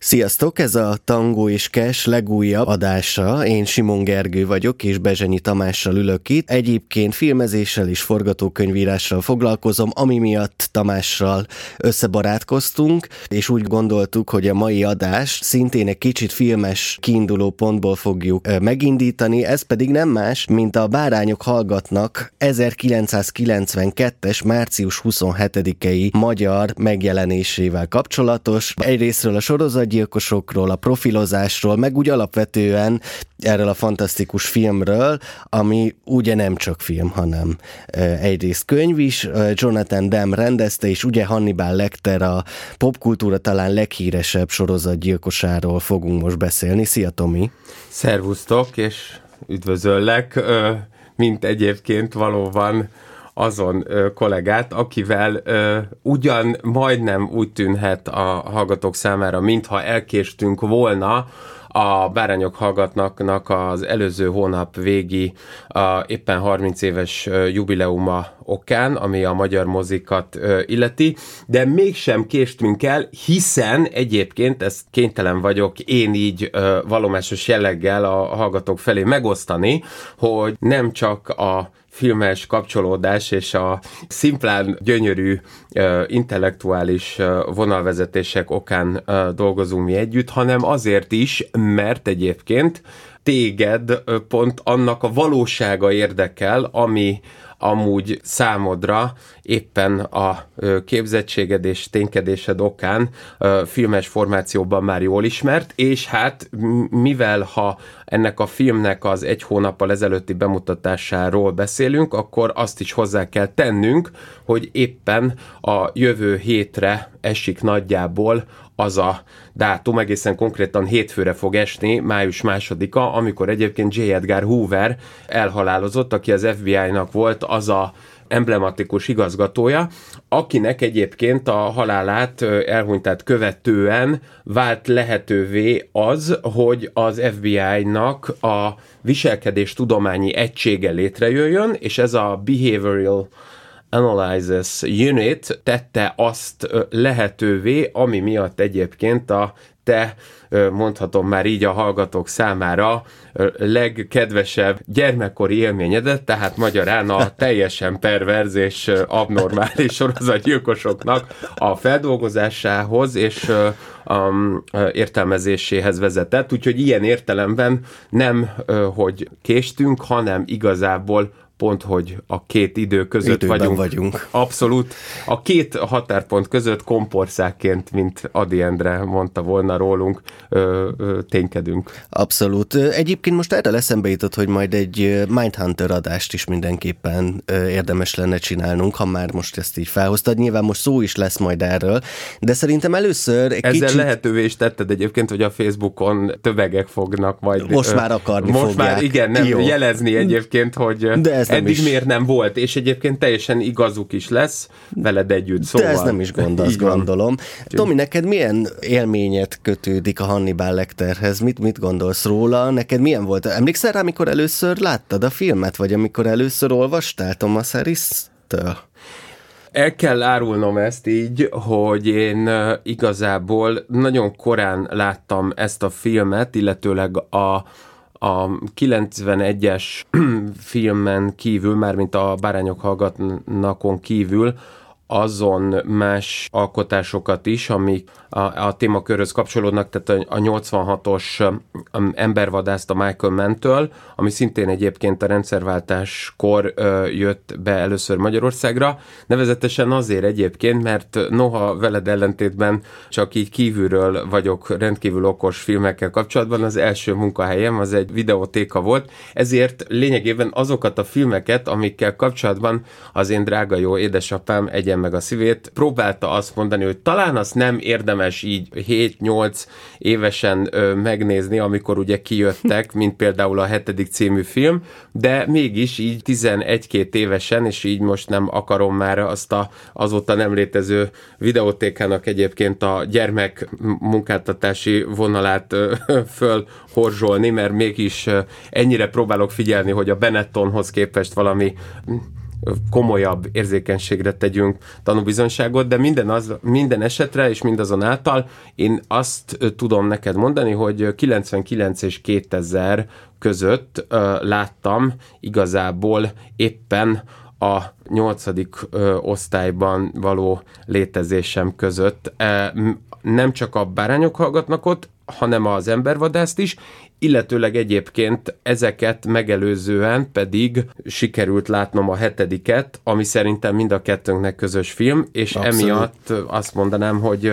Sziasztok, ez a Tango és Kes legújabb adása. Én Simon Gergő vagyok, és Bezsenyi Tamással ülök itt. Egyébként filmezéssel és forgatókönyvírással foglalkozom, ami miatt Tamással összebarátkoztunk, és úgy gondoltuk, hogy a mai adás szintén egy kicsit filmes kiinduló pontból fogjuk megindítani, ez pedig nem más, mint a Bárányok hallgatnak 1992-es március 27-i magyar megjelenésével kapcsolatos. Egyrésztről a sorozat gyilkosokról, a profilozásról, meg úgy alapvetően erről a fantasztikus filmről, ami ugye nem csak film, hanem egyrészt könyv is. Jonathan Demme rendezte, és ugye Hannibal Lecter a popkultúra talán leghíresebb sorozatgyilkosáról fogunk most beszélni. Szia Tomi! Szervusztok, és üdvözöllek, mint egyébként valóban azon kollégát, akivel ugyan majdnem úgy tűnhet a hallgatók számára, mintha elkéstünk volna, a Bárányok hallgatnak az előző hónap végi a éppen 30 éves jubileuma okán, ami a magyar mozikat illeti, de mégsem késtünk el, hiszen egyébként ezt kénytelen vagyok én így valomásos jelleggel a hallgatók felé megosztani, hogy nem csak a filmes kapcsolódás és a szimplán gyönyörű intellektuális vonalvezetések okán dolgozunk mi együtt, hanem azért is, mert egyébként téged pont annak a valósága érdekel, ami amúgy számodra éppen a képzettséged és ténykedésed okán filmes formációban már jól ismert, és hát mivel ha ennek a filmnek az egy hónappal ezelőtti bemutatásáról beszélünk, akkor azt is hozzá kell tennünk, hogy éppen a jövő hétre esik nagyjából az a dátum egészen konkrétan hétfőre fog esni, május másodika, amikor egyébként J. Edgar Hoover elhalálozott, aki az FBI-nak volt az a emblematikus igazgatója, akinek egyébként a halálát elhunytát követően vált lehetővé az, hogy az FBI-nak a viselkedés tudományi egysége létrejöjjön, és ez a Behavioral Analysis Unit tette azt lehetővé, ami miatt egyébként a te, mondhatom már így a hallgatók számára, legkedvesebb gyermekkori élményedet, tehát magyarán a teljesen perverz és abnormális sorozatgyilkosoknak a feldolgozásához és um, értelmezéséhez vezetett. Úgyhogy ilyen értelemben nem, hogy késtünk, hanem igazából pont, hogy a két idő között vagyunk. vagyunk. Abszolút. A két határpont között komporszákként, mint Adi Endre mondta volna rólunk, ö, ö, ténykedünk. Abszolút. Egyébként most erre eszembe jutott, hogy majd egy Mindhunter adást is mindenképpen érdemes lenne csinálnunk, ha már most ezt így felhoztad. Nyilván most szó is lesz majd erről, de szerintem először egy Ezzel kicsit... lehetővé is tetted egyébként, hogy a Facebookon tövegek fognak majd... Most már akarni Most fogják. már igen, nem Jó. jelezni egyébként, hogy De ez nem eddig is. miért nem volt, és egyébként teljesen igazuk is lesz veled együtt. Szóval, De ez nem is gond, azt gondolom. Tomi, neked milyen élményet kötődik a Hannibal Lecterhez? Mit, mit gondolsz róla? Neked milyen volt? Emlékszel rá, amikor először láttad a filmet, vagy amikor először olvastál Thomas Harris-től? El kell árulnom ezt így, hogy én igazából nagyon korán láttam ezt a filmet, illetőleg a a 91-es filmen kívül, mármint a Bárányok hallgatnakon kívül, azon más alkotásokat is, amik a, a témakörhöz kapcsolódnak, tehát a, a 86-os um, embervadászt a Michael Mann-től, ami szintén egyébként a rendszerváltáskor ö, jött be először Magyarországra, nevezetesen azért egyébként, mert noha veled ellentétben csak így kívülről vagyok rendkívül okos filmekkel kapcsolatban, az első munkahelyem az egy videótéka volt, ezért lényegében azokat a filmeket, amikkel kapcsolatban az én drága jó édesapám egyen meg a szívét, próbálta azt mondani, hogy talán azt nem érdemes így 7-8 évesen megnézni, amikor ugye kijöttek, mint például a hetedik című film, de mégis így 11-2 évesen, és így most nem akarom már azt a azóta nem létező videótékának egyébként a gyermek munkáltatási vonalát ö, fölhorzsolni, mert mégis ennyire próbálok figyelni, hogy a Benettonhoz képest valami komolyabb érzékenységre tegyünk tanúbizonyságot, de minden, az, minden esetre és mindazonáltal én azt tudom neked mondani, hogy 99 és 2000 között láttam igazából éppen a nyolcadik osztályban való létezésem között. Nem csak a bárányok hallgatnak ott, hanem az embervadászt is, illetőleg egyébként ezeket megelőzően pedig sikerült látnom a hetediket, ami szerintem mind a kettőnknek közös film, és Abszolút. emiatt azt mondanám, hogy,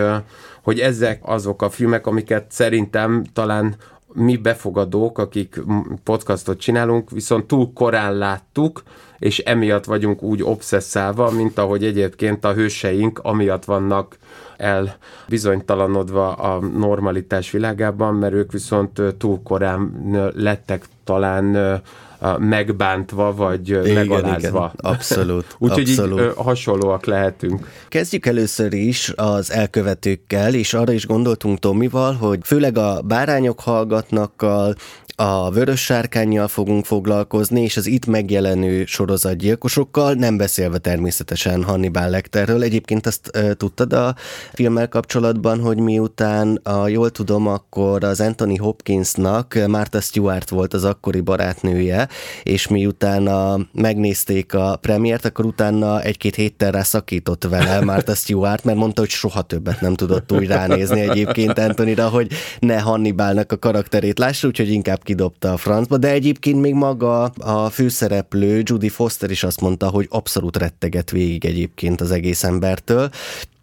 hogy ezek azok a filmek, amiket szerintem talán mi befogadók, akik podcastot csinálunk, viszont túl korán láttuk, és emiatt vagyunk úgy obszesszálva, mint ahogy egyébként a hőseink amiatt vannak el bizonytalanodva a normalitás világában, mert ők viszont túl korán lettek talán megbántva, vagy igen, megalázva. Igen, abszolút. Úgyhogy abszolút. így hasonlóak lehetünk. Kezdjük először is az elkövetőkkel, és arra is gondoltunk Tomival, hogy főleg a bárányok hallgatnakkal, a vörös sárkányjal fogunk foglalkozni, és az itt megjelenő sorozatgyilkosokkal, nem beszélve természetesen Hannibal Lecterről. Egyébként azt e, tudtad a filmmel kapcsolatban, hogy miután, a, jól tudom, akkor az Anthony Hopkinsnak Martha Stewart volt az akkori barátnője, és miután a, megnézték a premiért, akkor utána egy-két héttel rá szakított vele Martha Stewart, mert mondta, hogy soha többet nem tudott úgy ránézni egyébként Anthonyra, hogy ne Hannibalnak a karakterét lássa, úgyhogy inkább kidobta a francba, de egyébként még maga a főszereplő Judy Foster is azt mondta, hogy abszolút retteget végig egyébként az egész embertől.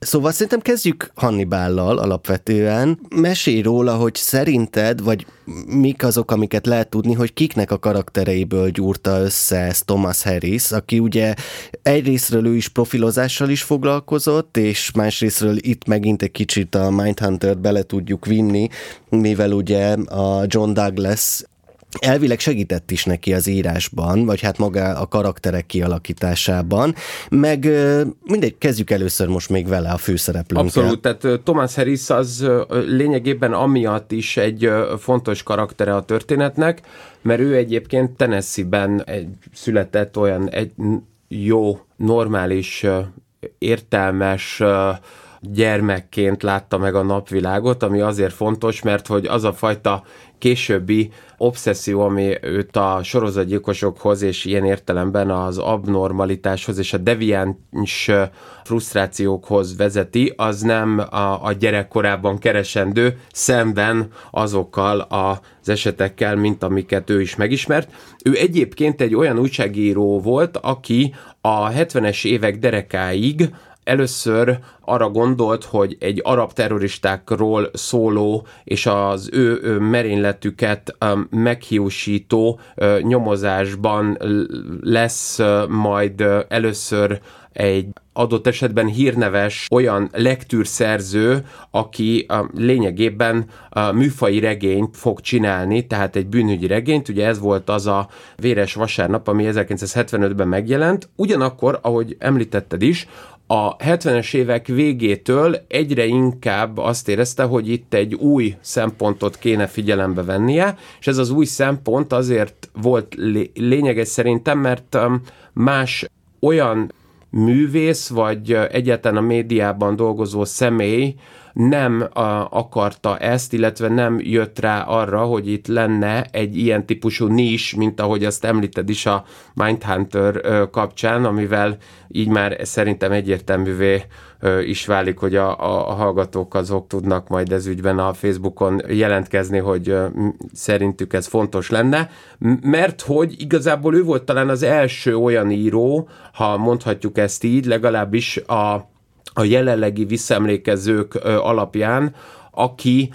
Szóval szerintem kezdjük Hannibállal alapvetően. Mesélj róla, hogy szerinted, vagy mik azok, amiket lehet tudni, hogy kiknek a karaktereiből gyúrta össze ezt Thomas Harris, aki ugye egyrésztről ő is profilozással is foglalkozott, és másrésztről itt megint egy kicsit a Mindhunter-t bele tudjuk vinni, mivel ugye a John Douglas elvileg segített is neki az írásban, vagy hát maga a karakterek kialakításában, meg mindegy, kezdjük először most még vele a főszereplőnkkel. Abszolút, tehát Thomas Harris az lényegében amiatt is egy fontos karaktere a történetnek, mert ő egyébként Tennessee-ben egy, született olyan egy jó, normális, értelmes gyermekként látta meg a napvilágot, ami azért fontos, mert hogy az a fajta későbbi obszesszió, ami őt a sorozatgyilkosokhoz és ilyen értelemben az abnormalitáshoz és a deviáns frusztrációkhoz vezeti, az nem a, a gyerekkorában keresendő szemben azokkal az esetekkel, mint amiket ő is megismert. Ő egyébként egy olyan újságíró volt, aki a 70-es évek derekáig először arra gondolt, hogy egy arab terroristákról szóló és az ő, ő merényletüket meghiúsító nyomozásban lesz majd először egy adott esetben hírneves olyan lektűrszerző, aki a lényegében a műfai regényt fog csinálni, tehát egy bűnügyi regényt, ugye ez volt az a Véres Vasárnap, ami 1975-ben megjelent, ugyanakkor, ahogy említetted is, a 70-es évek végétől egyre inkább azt érezte, hogy itt egy új szempontot kéne figyelembe vennie, és ez az új szempont azért volt lényeges szerintem, mert um, más olyan művész, vagy egyáltalán a médiában dolgozó személy nem a, akarta ezt, illetve nem jött rá arra, hogy itt lenne egy ilyen típusú nis, mint ahogy azt említed is a Mindhunter kapcsán, amivel így már szerintem egyértelművé is válik, hogy a, a, a hallgatók azok tudnak majd ez ügyben a Facebookon jelentkezni, hogy szerintük ez fontos lenne, mert hogy igazából ő volt talán az első olyan író, ha mondhatjuk ezt így, legalábbis a a jelenlegi visszaemlékezők alapján, aki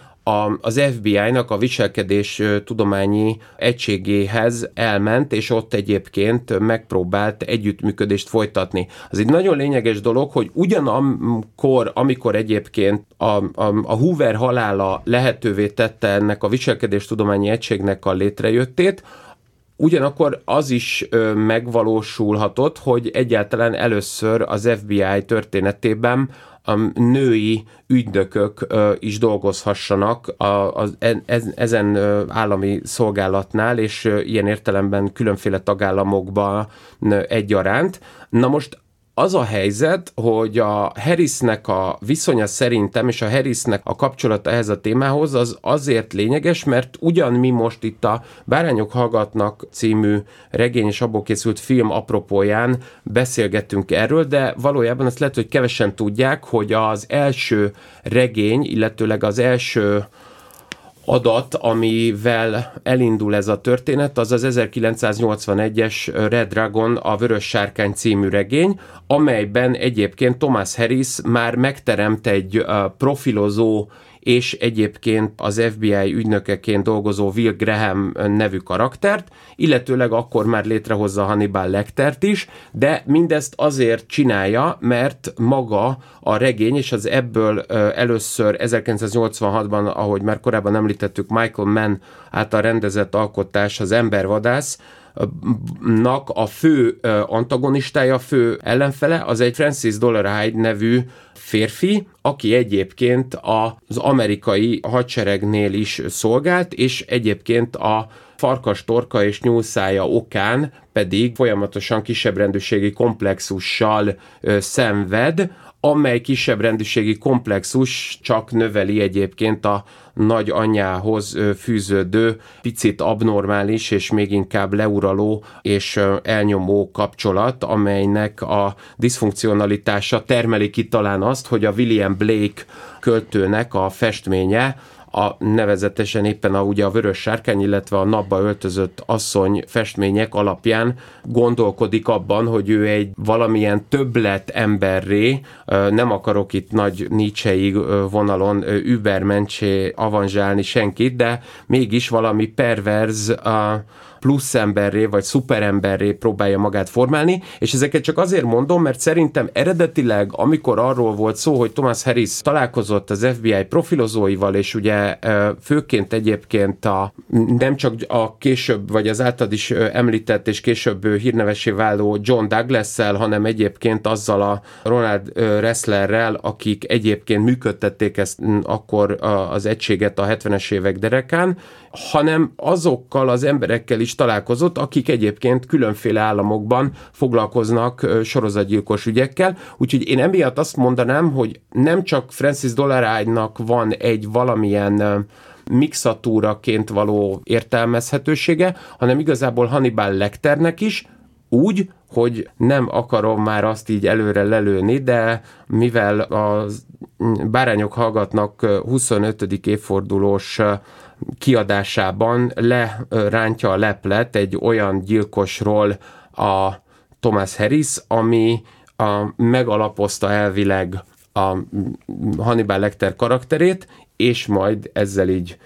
az FBI-nak a viselkedés tudományi egységéhez elment, és ott egyébként megpróbált együttműködést folytatni. Az egy nagyon lényeges dolog, hogy ugyanakkor, amikor egyébként a, a, a Hoover halála lehetővé tette ennek a viselkedés tudományi egységnek a létrejöttét, Ugyanakkor az is ö, megvalósulhatott, hogy egyáltalán először az FBI történetében a női ügynökök is dolgozhassanak az, ezen állami szolgálatnál, és ilyen értelemben különféle tagállamokban egyaránt. Na most az a helyzet, hogy a Harrisnek a viszonya szerintem, és a Harrisnek a kapcsolata ehhez a témához, az azért lényeges, mert ugyan mi most itt a Bárányok hallgatnak című regény és abból készült film apropóján beszélgettünk erről, de valójában azt lehet, hogy kevesen tudják, hogy az első regény, illetőleg az első adat, amivel elindul ez a történet, az az 1981-es Red Dragon, a Vörös Sárkány című regény, amelyben egyébként Thomas Harris már megteremt egy profilozó és egyébként az FBI ügynökeként dolgozó Will Graham nevű karaktert, illetőleg akkor már létrehozza Hannibal Lectert is, de mindezt azért csinálja, mert maga a regény, és az ebből először 1986-ban, ahogy már korábban említettük, Michael Mann által rendezett alkotás, az Embervadász, nak a fő antagonistája, a fő ellenfele, az egy Francis Dollarhide nevű férfi, aki egyébként az amerikai hadseregnél is szolgált, és egyébként a farkas torka és nyúlszája okán pedig folyamatosan kisebb rendőrségi komplexussal ö, szenved, amely kisebb rendűségi komplexus csak növeli egyébként a nagy anyához fűződő, picit abnormális és még inkább leuraló és elnyomó kapcsolat, amelynek a diszfunkcionalitása termeli ki talán azt, hogy a William Blake költőnek a festménye a nevezetesen éppen a, ugye a vörös sárkány, illetve a napba öltözött asszony festmények alapján gondolkodik abban, hogy ő egy valamilyen többlet emberré, nem akarok itt nagy Nietzsche vonalon übermencsé avanzsálni senkit, de mégis valami perverz plusz emberré, vagy szuperemberré próbálja magát formálni, és ezeket csak azért mondom, mert szerintem eredetileg, amikor arról volt szó, hogy Thomas Harris találkozott az FBI profilozóival, és ugye főként egyébként a, nem csak a később, vagy az általad is említett és később hírnevesé váló John Douglas-szel, hanem egyébként azzal a Ronald Resslerrel, akik egyébként működtették ezt akkor az egységet a 70-es évek derekán, hanem azokkal az emberekkel is találkozott, akik egyébként különféle államokban foglalkoznak sorozatgyilkos ügyekkel, úgyhogy én emiatt azt mondanám, hogy nem csak Francis Dollarágynak van egy valamilyen mixatúraként való értelmezhetősége, hanem igazából Hannibal Lecternek is, úgy, hogy nem akarom már azt így előre lelőni, de mivel a bárányok hallgatnak 25. évfordulós kiadásában lerántja a leplet egy olyan gyilkosról a Thomas Harris, ami a, megalapozta elvileg a Hannibal Lecter karakterét, és majd ezzel így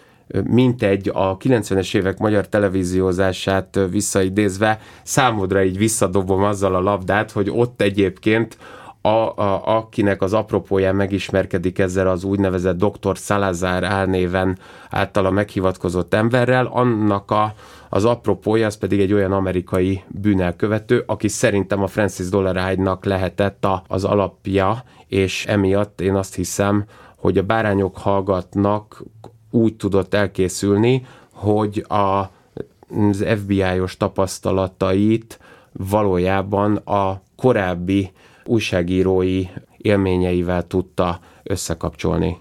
mintegy a 90-es évek magyar televíziózását visszaidézve számodra így visszadobom azzal a labdát, hogy ott egyébként a, a, akinek az apropóján megismerkedik ezzel az úgynevezett Dr. Salazar álnéven általa meghivatkozott emberrel, annak a, az apropója az pedig egy olyan amerikai bűnelkövető, aki szerintem a Francis Dollarhide-nak lehetett a, az alapja, és emiatt én azt hiszem, hogy a bárányok hallgatnak úgy tudott elkészülni, hogy a, az FBI-os tapasztalatait valójában a korábbi újságírói élményeivel tudta összekapcsolni.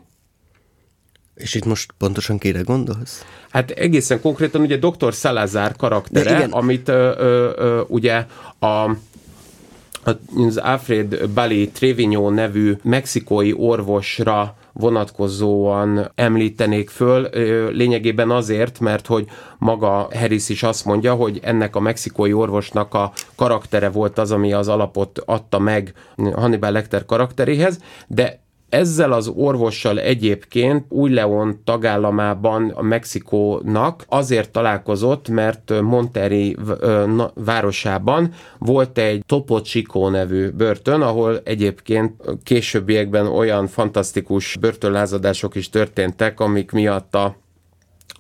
És itt most pontosan kire gondolsz? Hát egészen konkrétan ugye Dr. Salazar karaktere, amit ö, ö, ö, ugye a az Alfred Bali Trevino nevű mexikói orvosra vonatkozóan említenék föl, lényegében azért, mert hogy maga Harris is azt mondja, hogy ennek a mexikói orvosnak a karaktere volt az, ami az alapot adta meg Hannibal Lecter karakteréhez, de ezzel az orvossal egyébként új Leon tagállamában a Mexikónak azért találkozott, mert Monterrey városában volt egy Topo Chico nevű börtön, ahol egyébként későbbiekben olyan fantasztikus börtönlázadások is történtek, amik miatt a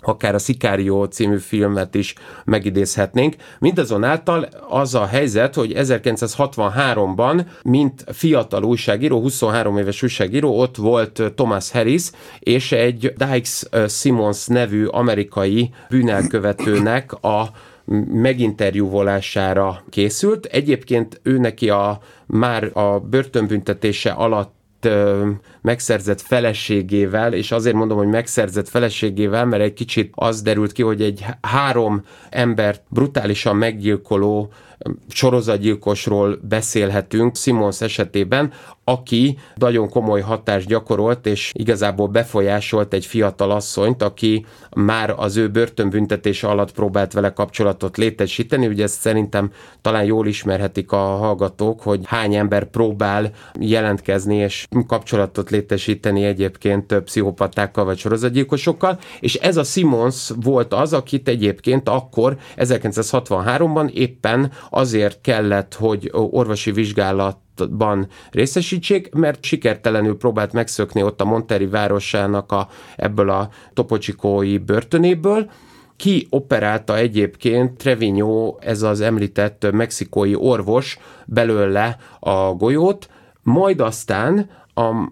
akár a Sicario című filmet is megidézhetnénk. Mindazonáltal az a helyzet, hogy 1963-ban, mint fiatal újságíró, 23 éves újságíró, ott volt Thomas Harris, és egy Dykes Simmons nevű amerikai bűnelkövetőnek a meginterjúvolására készült. Egyébként ő neki a, már a börtönbüntetése alatt megszerzett feleségével, és azért mondom, hogy megszerzett feleségével, mert egy kicsit az derült ki, hogy egy három embert brutálisan meggyilkoló sorozatgyilkosról beszélhetünk Simons esetében, aki nagyon komoly hatást gyakorolt, és igazából befolyásolt egy fiatal asszonyt, aki már az ő börtönbüntetése alatt próbált vele kapcsolatot létesíteni. Ugye ezt szerintem talán jól ismerhetik a hallgatók, hogy hány ember próbál jelentkezni és kapcsolatot létesíteni egyébként több pszichopatákkal vagy sorozatgyilkosokkal, és ez a Simons volt az, akit egyébként akkor 1963-ban éppen azért kellett, hogy orvosi vizsgálat ban részesítsék, mert sikertelenül próbált megszökni ott a Monteri városának a, ebből a topocsikói börtönéből, ki operálta egyébként Trevino, ez az említett mexikói orvos belőle a golyót, majd aztán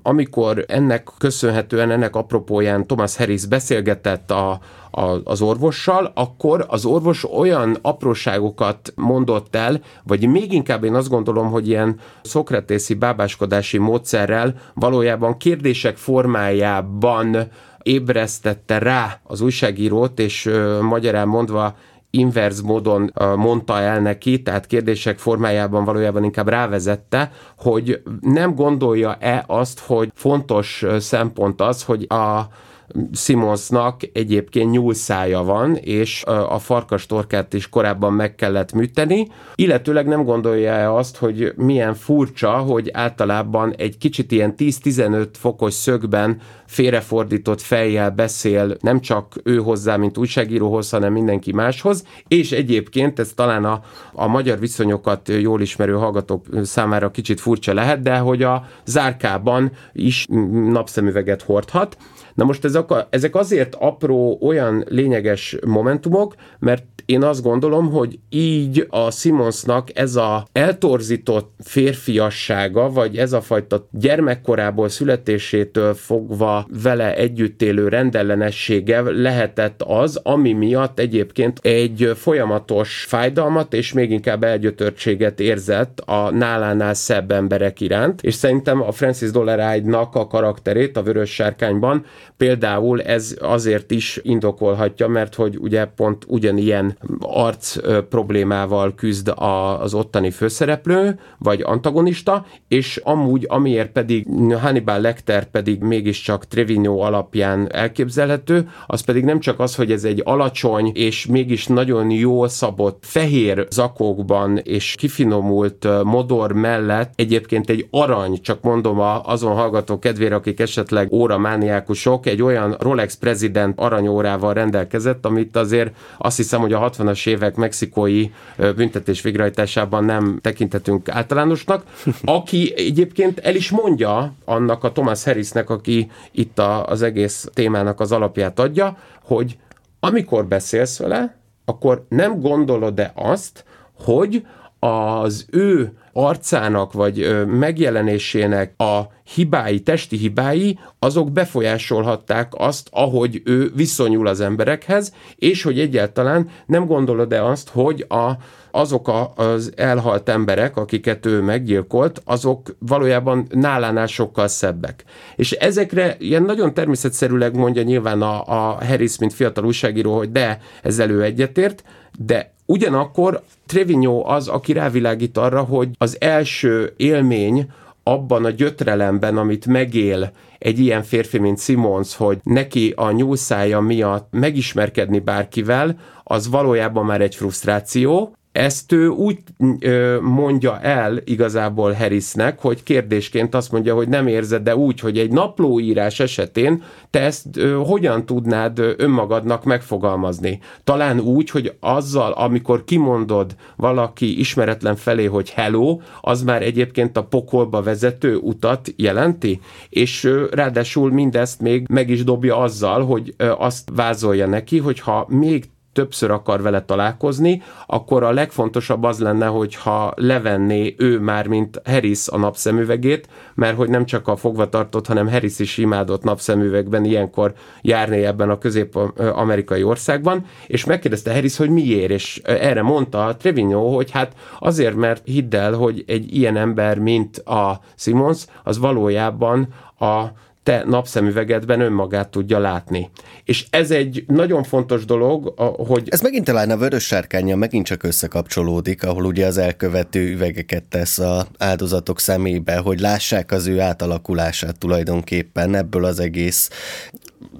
amikor ennek köszönhetően, ennek apropóján Thomas Harris beszélgetett a, a, az orvossal, akkor az orvos olyan apróságokat mondott el, vagy még inkább én azt gondolom, hogy ilyen szokratészi bábáskodási módszerrel valójában kérdések formájában ébresztette rá az újságírót, és ö, magyarán mondva inverz módon mondta el neki, tehát kérdések formájában valójában inkább rávezette, hogy nem gondolja-e azt, hogy fontos szempont az, hogy a Simonsnak egyébként nyúlszája van, és a farkas torkát is korábban meg kellett műteni, illetőleg nem gondolja-e azt, hogy milyen furcsa, hogy általában egy kicsit ilyen 10-15 fokos szögben félrefordított fejjel beszél nem csak ő hozzá, mint újságíróhoz, hanem mindenki máshoz, és egyébként ez talán a, a magyar viszonyokat jól ismerő hallgatók számára kicsit furcsa lehet, de hogy a zárkában is napszemüveget hordhat, Na most ezek, ezek azért apró, olyan lényeges momentumok, mert én azt gondolom, hogy így a Simonsnak ez a eltorzított férfiassága, vagy ez a fajta gyermekkorából születésétől fogva vele együtt élő rendellenessége lehetett az, ami miatt egyébként egy folyamatos fájdalmat és még inkább elgyötörtséget érzett a nálánál szebb emberek iránt, és szerintem a Francis Dollaride-nak a karakterét a Vörös Sárkányban például ez azért is indokolhatja, mert hogy ugye pont ugyanilyen arc problémával küzd az ottani főszereplő, vagy antagonista, és amúgy, amiért pedig Hannibal Lecter pedig mégiscsak Trevino alapján elképzelhető, az pedig nem csak az, hogy ez egy alacsony és mégis nagyon jól szabott fehér zakókban és kifinomult modor mellett egyébként egy arany, csak mondom azon hallgató kedvére, akik esetleg óramániákusok, egy olyan Rolex President aranyórával rendelkezett, amit azért azt hiszem, hogy a 60-as évek mexikói büntetés végrehajtásában nem tekintetünk általánosnak, aki egyébként el is mondja annak a Thomas Harrisnek, aki itt a, az egész témának az alapját adja, hogy amikor beszélsz vele, akkor nem gondolod-e azt, hogy az ő arcának vagy megjelenésének a hibái, testi hibái, azok befolyásolhatták azt, ahogy ő viszonyul az emberekhez, és hogy egyáltalán nem gondolod-e azt, hogy a, azok a, az elhalt emberek, akiket ő meggyilkolt, azok valójában nálánál sokkal szebbek. És ezekre ilyen nagyon természetszerűleg mondja nyilván a, a Harris, mint fiatal újságíró, hogy de, ezzel ő egyetért, de Ugyanakkor Trevino az, aki rávilágít arra, hogy az első élmény abban a gyötrelemben, amit megél egy ilyen férfi, mint Simons, hogy neki a nyúlszája miatt megismerkedni bárkivel, az valójában már egy frusztráció, ezt ő úgy mondja el igazából Harrisnek, hogy kérdésként azt mondja, hogy nem érzed, de úgy, hogy egy naplóírás esetén te ezt hogyan tudnád önmagadnak megfogalmazni? Talán úgy, hogy azzal, amikor kimondod valaki ismeretlen felé, hogy hello, az már egyébként a pokolba vezető utat jelenti, és ráadásul mindezt még meg is dobja azzal, hogy azt vázolja neki, hogy ha még többször akar vele találkozni, akkor a legfontosabb az lenne, hogyha levenné ő már, mint Harris a napszemüvegét, mert hogy nem csak a fogvatartott, hanem Harris is imádott napszemüvegben ilyenkor járni ebben a közép-amerikai országban, és megkérdezte Harris, hogy miért, és erre mondta Trevino, hogy hát azért, mert hidd el, hogy egy ilyen ember, mint a Simons, az valójában a te napszemüvegedben önmagát tudja látni. És ez egy nagyon fontos dolog, hogy... Ez megint talán a vörös sárkánya megint csak összekapcsolódik, ahol ugye az elkövető üvegeket tesz a áldozatok szemébe, hogy lássák az ő átalakulását tulajdonképpen ebből az egész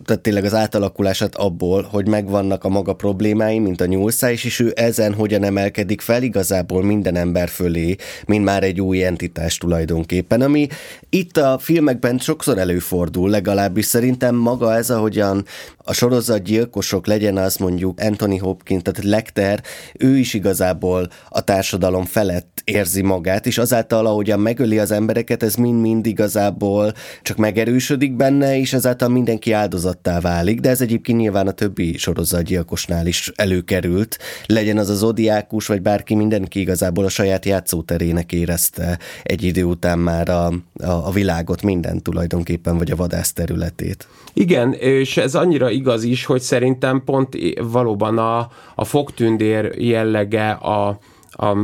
tehát tényleg az átalakulását abból, hogy megvannak a maga problémái, mint a nyúlszá, és ő ezen hogyan emelkedik fel igazából minden ember fölé, mint már egy új entitás tulajdonképpen, ami itt a filmekben sokszor előfordul, legalábbis szerintem maga ez, ahogyan a sorozatgyilkosok legyen az mondjuk Anthony Hopkins, tehát Lecter, ő is igazából a társadalom felett érzi magát, és azáltal, ahogyan megöli az embereket, ez mind-mind igazából csak megerősödik benne, és ezáltal mindenki áldozattá válik, de ez egyébként nyilván a többi sorozatgyilkosnál is előkerült, legyen az az odiákus, vagy bárki, mindenki igazából a saját játszóterének érezte egy idő után már a, a, a világot, minden tulajdonképpen, vagy a vadász területét. Igen, és ez annyira igaz is, hogy szerintem pont valóban a, a fogtündér jellege a, a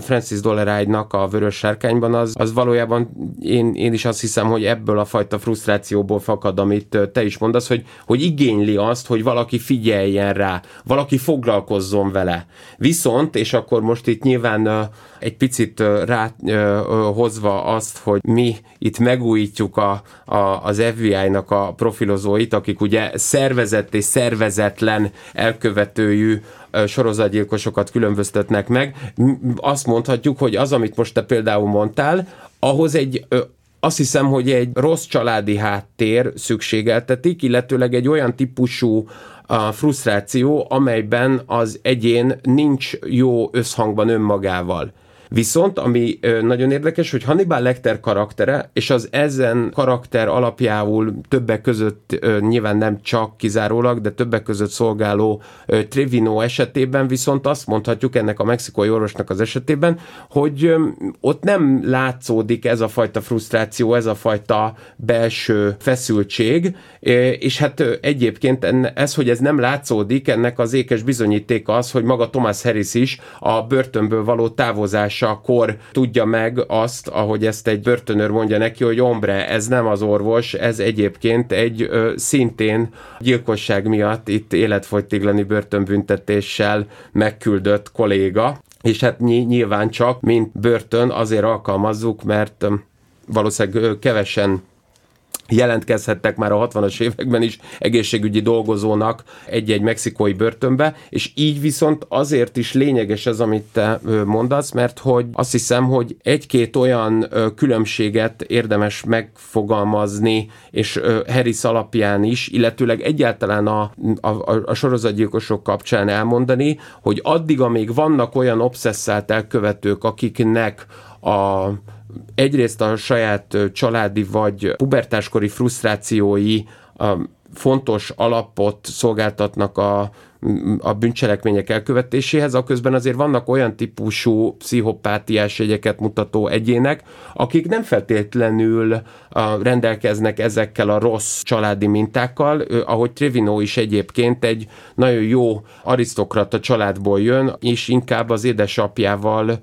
Francis Dollaride-nak a Vörös Sárkányban, az, az valójában én, én is azt hiszem, hogy ebből a fajta frusztrációból fakad, amit te is mondasz, hogy, hogy igényli azt, hogy valaki figyeljen rá, valaki foglalkozzon vele. Viszont, és akkor most itt nyilván egy picit rá hozva azt, hogy mi itt megújítjuk a, a, az FBI-nak a profilozóit, akik ugye szervezett és szervezetlen elkövetőjű sorozatgyilkosokat különböztetnek meg. Azt mondhatjuk, hogy az, amit most te például mondtál, ahhoz egy azt hiszem, hogy egy rossz családi háttér szükségeltetik, illetőleg egy olyan típusú a frusztráció, amelyben az egyén nincs jó összhangban önmagával. Viszont, ami nagyon érdekes, hogy Hannibal Lecter karaktere, és az ezen karakter alapjául többek között nyilván nem csak kizárólag, de többek között szolgáló Trevino esetében viszont azt mondhatjuk ennek a mexikói orvosnak az esetében, hogy ott nem látszódik ez a fajta frusztráció, ez a fajta belső feszültség, és hát egyébként ez, hogy ez nem látszódik, ennek az ékes bizonyítéka az, hogy maga Thomas Harris is a börtönből való távozás kor tudja meg azt, ahogy ezt egy börtönőr mondja neki, hogy ombre, ez nem az orvos, ez egyébként egy ö, szintén gyilkosság miatt itt életfogytiglani börtönbüntetéssel megküldött kolléga, és hát nyilván csak, mint börtön azért alkalmazzuk, mert valószínűleg kevesen jelentkezhettek már a 60-as években is egészségügyi dolgozónak egy-egy mexikói börtönbe, és így viszont azért is lényeges ez, amit te mondasz, mert hogy azt hiszem, hogy egy-két olyan különbséget érdemes megfogalmazni, és Harris alapján is, illetőleg egyáltalán a, a, a sorozatgyilkosok kapcsán elmondani, hogy addig, amíg vannak olyan obszesszált elkövetők, akiknek a egyrészt a saját családi vagy pubertáskori frusztrációi fontos alapot szolgáltatnak a, a bűncselekmények elkövetéséhez, a közben azért vannak olyan típusú pszichopátiás jegyeket mutató egyének, akik nem feltétlenül rendelkeznek ezekkel a rossz családi mintákkal, ahogy Trevino is egyébként egy nagyon jó arisztokrata családból jön, és inkább az édesapjával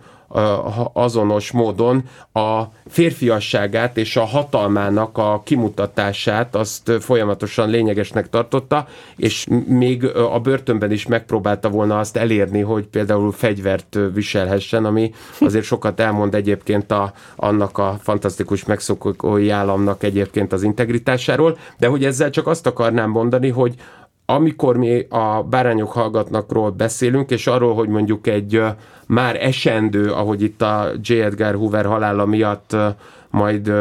azonos módon a férfiasságát és a hatalmának a kimutatását azt folyamatosan lényegesnek tartotta, és még a börtönben is megpróbálta volna azt elérni, hogy például fegyvert viselhessen, ami azért sokat elmond egyébként a, annak a fantasztikus megszokói államnak egyébként az integritásáról, de hogy ezzel csak azt akarnám mondani, hogy amikor mi a bárányok hallgatnakról beszélünk, és arról, hogy mondjuk egy már esendő, ahogy itt a J. Edgar Hoover halála miatt majd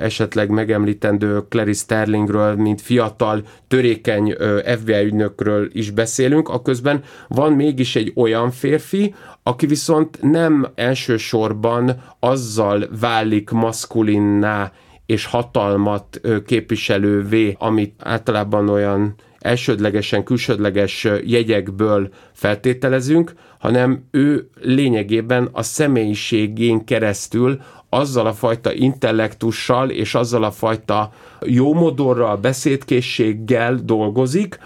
esetleg megemlítendő Clary Sterlingről, mint fiatal, törékeny FBI ügynökről is beszélünk, a közben van mégis egy olyan férfi, aki viszont nem elsősorban azzal válik maszkulinná és hatalmat képviselővé, amit általában olyan elsődlegesen külsődleges jegyekből feltételezünk, hanem ő lényegében a személyiségén keresztül azzal a fajta intellektussal és azzal a fajta jómodorral, beszédkészséggel dolgozik,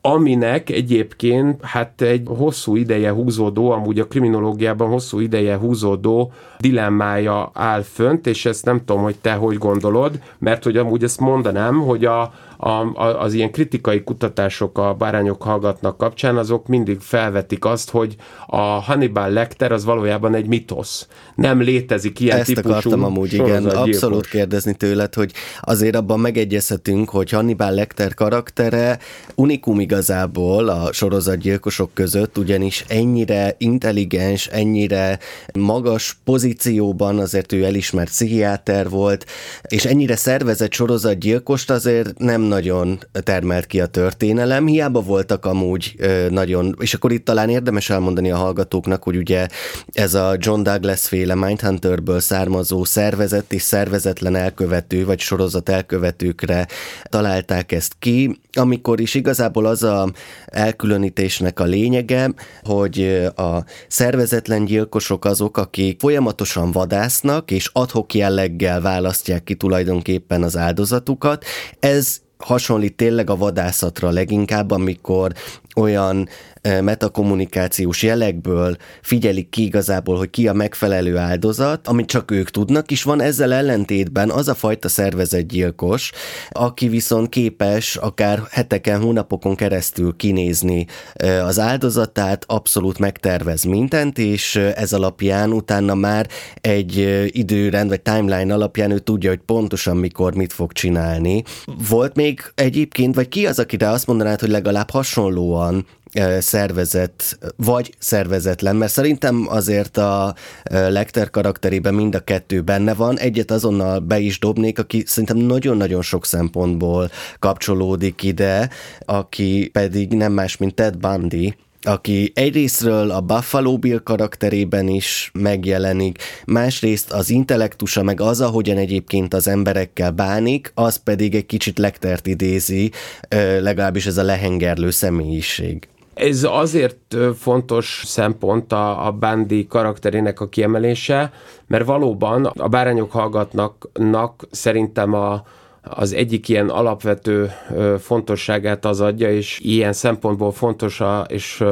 aminek egyébként hát egy hosszú ideje húzódó, amúgy a kriminológiában hosszú ideje húzódó dilemmája áll fönt, és ezt nem tudom, hogy te hogy gondolod, mert hogy amúgy ezt mondanám, hogy a, a, a, az ilyen kritikai kutatások a bárányok hallgatnak kapcsán, azok mindig felvetik azt, hogy a Hannibal Lecter az valójában egy mitosz. Nem létezik ilyen Ezt típusú akartam amúgy, igen, abszolút kérdezni tőled, hogy azért abban megegyezhetünk, hogy Hannibal Lecter karaktere unikum igazából a sorozatgyilkosok között, ugyanis ennyire intelligens, ennyire magas pozícióban, azért ő elismert pszichiáter volt, és ennyire szervezett sorozatgyilkost azért nem nagyon termelt ki a történelem, hiába voltak amúgy nagyon, és akkor itt talán érdemes elmondani a hallgatóknak, hogy ugye ez a John Douglas féle Mindhunterből származó szervezett és szervezetlen elkövető, vagy sorozat elkövetőkre találták ezt ki, amikor is igazából az a elkülönítésnek a lényege, hogy a szervezetlen gyilkosok azok, akik folyamatosan vadásznak, és adhok jelleggel választják ki tulajdonképpen az áldozatukat. Ez hasonlít tényleg a vadászatra leginkább, amikor olyan metakommunikációs jelekből figyelik ki igazából, hogy ki a megfelelő áldozat, amit csak ők tudnak, és van ezzel ellentétben az a fajta szervezetgyilkos, aki viszont képes akár heteken, hónapokon keresztül kinézni az áldozatát, abszolút megtervez mindent, és ez alapján utána már egy időrend vagy timeline alapján ő tudja, hogy pontosan mikor mit fog csinálni. Volt még egyébként, vagy ki az, akire azt mondanád, hogy legalább hasonlóan szervezet, vagy szervezetlen, mert szerintem azért a Lecter karakterében mind a kettő benne van. Egyet azonnal be is dobnék, aki szerintem nagyon-nagyon sok szempontból kapcsolódik ide, aki pedig nem más, mint Ted Bundy, aki egyrésztről a Buffalo Bill karakterében is megjelenik, másrészt az intellektusa, meg az, ahogyan egyébként az emberekkel bánik, az pedig egy kicsit lektert idézi, legalábbis ez a lehengerlő személyiség. Ez azért fontos szempont a, a Bandi karakterének a kiemelése, mert valóban a bárányok hallgatnak szerintem a, az egyik ilyen alapvető fontosságát az adja, és ilyen szempontból fontos a, és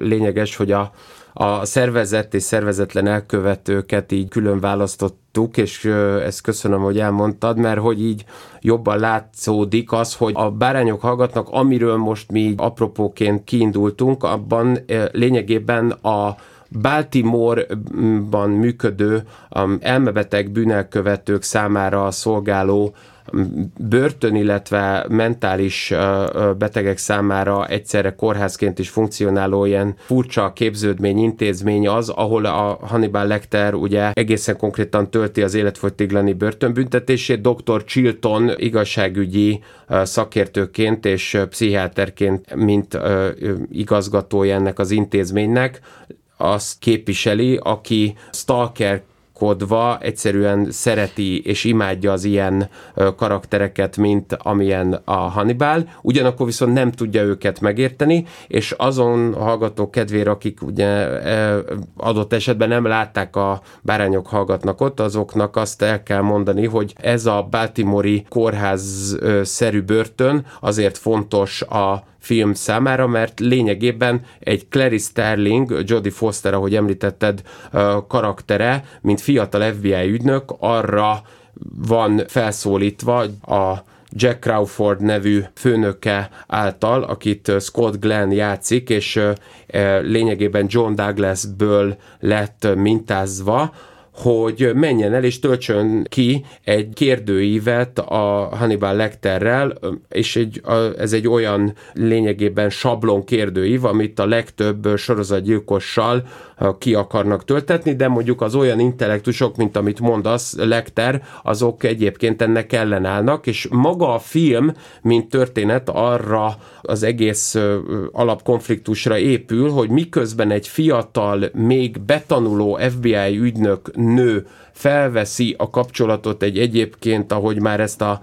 lényeges, hogy a, a szervezett és szervezetlen elkövetőket így külön választottuk, és ezt köszönöm, hogy elmondtad, mert hogy így jobban látszódik az, hogy a bárányok hallgatnak, amiről most mi apropóként kiindultunk, abban lényegében a Baltimore-ban működő um, elmebeteg bűnelkövetők számára szolgáló börtön, illetve mentális betegek számára egyszerre kórházként is funkcionáló ilyen furcsa képződmény, intézmény az, ahol a Hannibal Lecter ugye egészen konkrétan tölti az életfogytiglani börtönbüntetését. Dr. Chilton igazságügyi szakértőként és pszichiáterként, mint igazgatója ennek az intézménynek, azt képviseli, aki stalker gondolkodva egyszerűen szereti és imádja az ilyen karaktereket, mint amilyen a Hannibal, ugyanakkor viszont nem tudja őket megérteni, és azon hallgatók kedvére, akik ugye adott esetben nem látták a bárányok hallgatnak ott, azoknak azt el kell mondani, hogy ez a Baltimore-i kórház-szerű börtön azért fontos a film számára, mert lényegében egy Clary Sterling, Jodie Foster, ahogy említetted, karaktere, mint fiatal FBI ügynök, arra van felszólítva a Jack Crawford nevű főnöke által, akit Scott Glenn játszik, és lényegében John Douglasből lett mintázva, hogy menjen el és töltsön ki egy kérdőívet a Hannibal Lecterrel, és egy, ez egy olyan lényegében sablon kérdőív, amit a legtöbb sorozatgyilkossal ki akarnak töltetni, de mondjuk az olyan intellektusok, mint amit mondasz, Lecter, azok egyébként ennek ellenállnak, és maga a film, mint történet arra az egész alapkonfliktusra épül, hogy miközben egy fiatal, még betanuló FBI ügynök nő felveszi a kapcsolatot egy egyébként, ahogy már ezt a